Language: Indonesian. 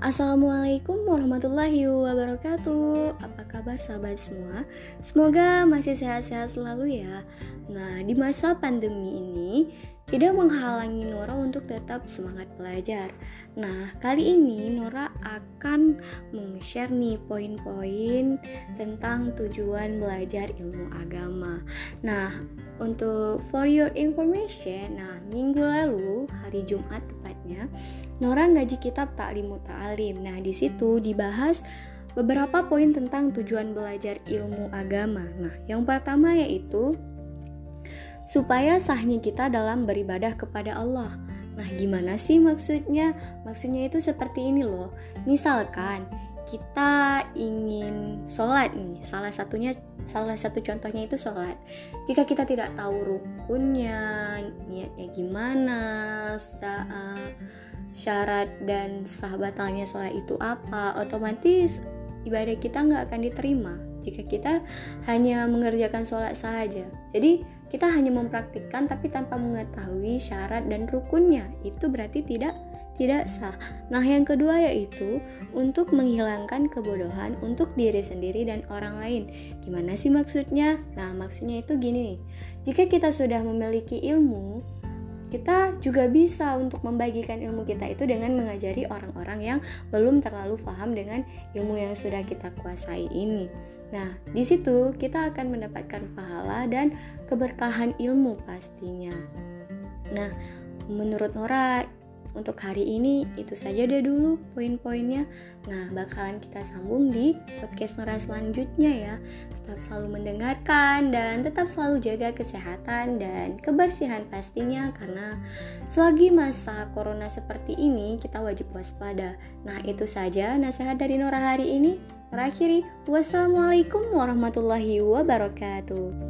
Assalamualaikum warahmatullahi wabarakatuh Apa kabar sahabat semua? Semoga masih sehat-sehat selalu ya Nah di masa pandemi ini Tidak menghalangi Nora untuk tetap semangat belajar Nah kali ini Nora akan meng-share nih poin-poin Tentang tujuan belajar ilmu agama Nah untuk for your information Nah minggu lalu hari Jumat tepatnya Nora ngaji kitab Ta'limu Ta'alim. Nah, di situ dibahas beberapa poin tentang tujuan belajar ilmu agama. Nah, yang pertama yaitu supaya sahnya kita dalam beribadah kepada Allah. Nah, gimana sih maksudnya? Maksudnya itu seperti ini loh. Misalkan kita ingin sholat nih, salah satunya salah satu contohnya itu sholat. Jika kita tidak tahu rukunnya, niatnya gimana, saat syarat dan sah batalnya sholat itu apa, otomatis ibadah kita nggak akan diterima jika kita hanya mengerjakan sholat saja. Jadi kita hanya mempraktikkan tapi tanpa mengetahui syarat dan rukunnya, itu berarti tidak tidak sah. Nah, yang kedua yaitu untuk menghilangkan kebodohan untuk diri sendiri dan orang lain. Gimana sih maksudnya? Nah, maksudnya itu gini nih. Jika kita sudah memiliki ilmu, kita juga bisa untuk membagikan ilmu kita itu dengan mengajari orang-orang yang belum terlalu paham dengan ilmu yang sudah kita kuasai ini. Nah, di situ kita akan mendapatkan pahala dan keberkahan ilmu pastinya. Nah, menurut Nora, untuk hari ini itu saja deh dulu poin-poinnya. Nah, bakalan kita sambung di podcast Nora selanjutnya ya. Tetap selalu mendengarkan dan tetap selalu jaga kesehatan dan kebersihan pastinya karena selagi masa corona seperti ini kita wajib waspada. Nah, itu saja nasihat dari Nora hari ini. Terakhiri, wassalamualaikum warahmatullahi wabarakatuh.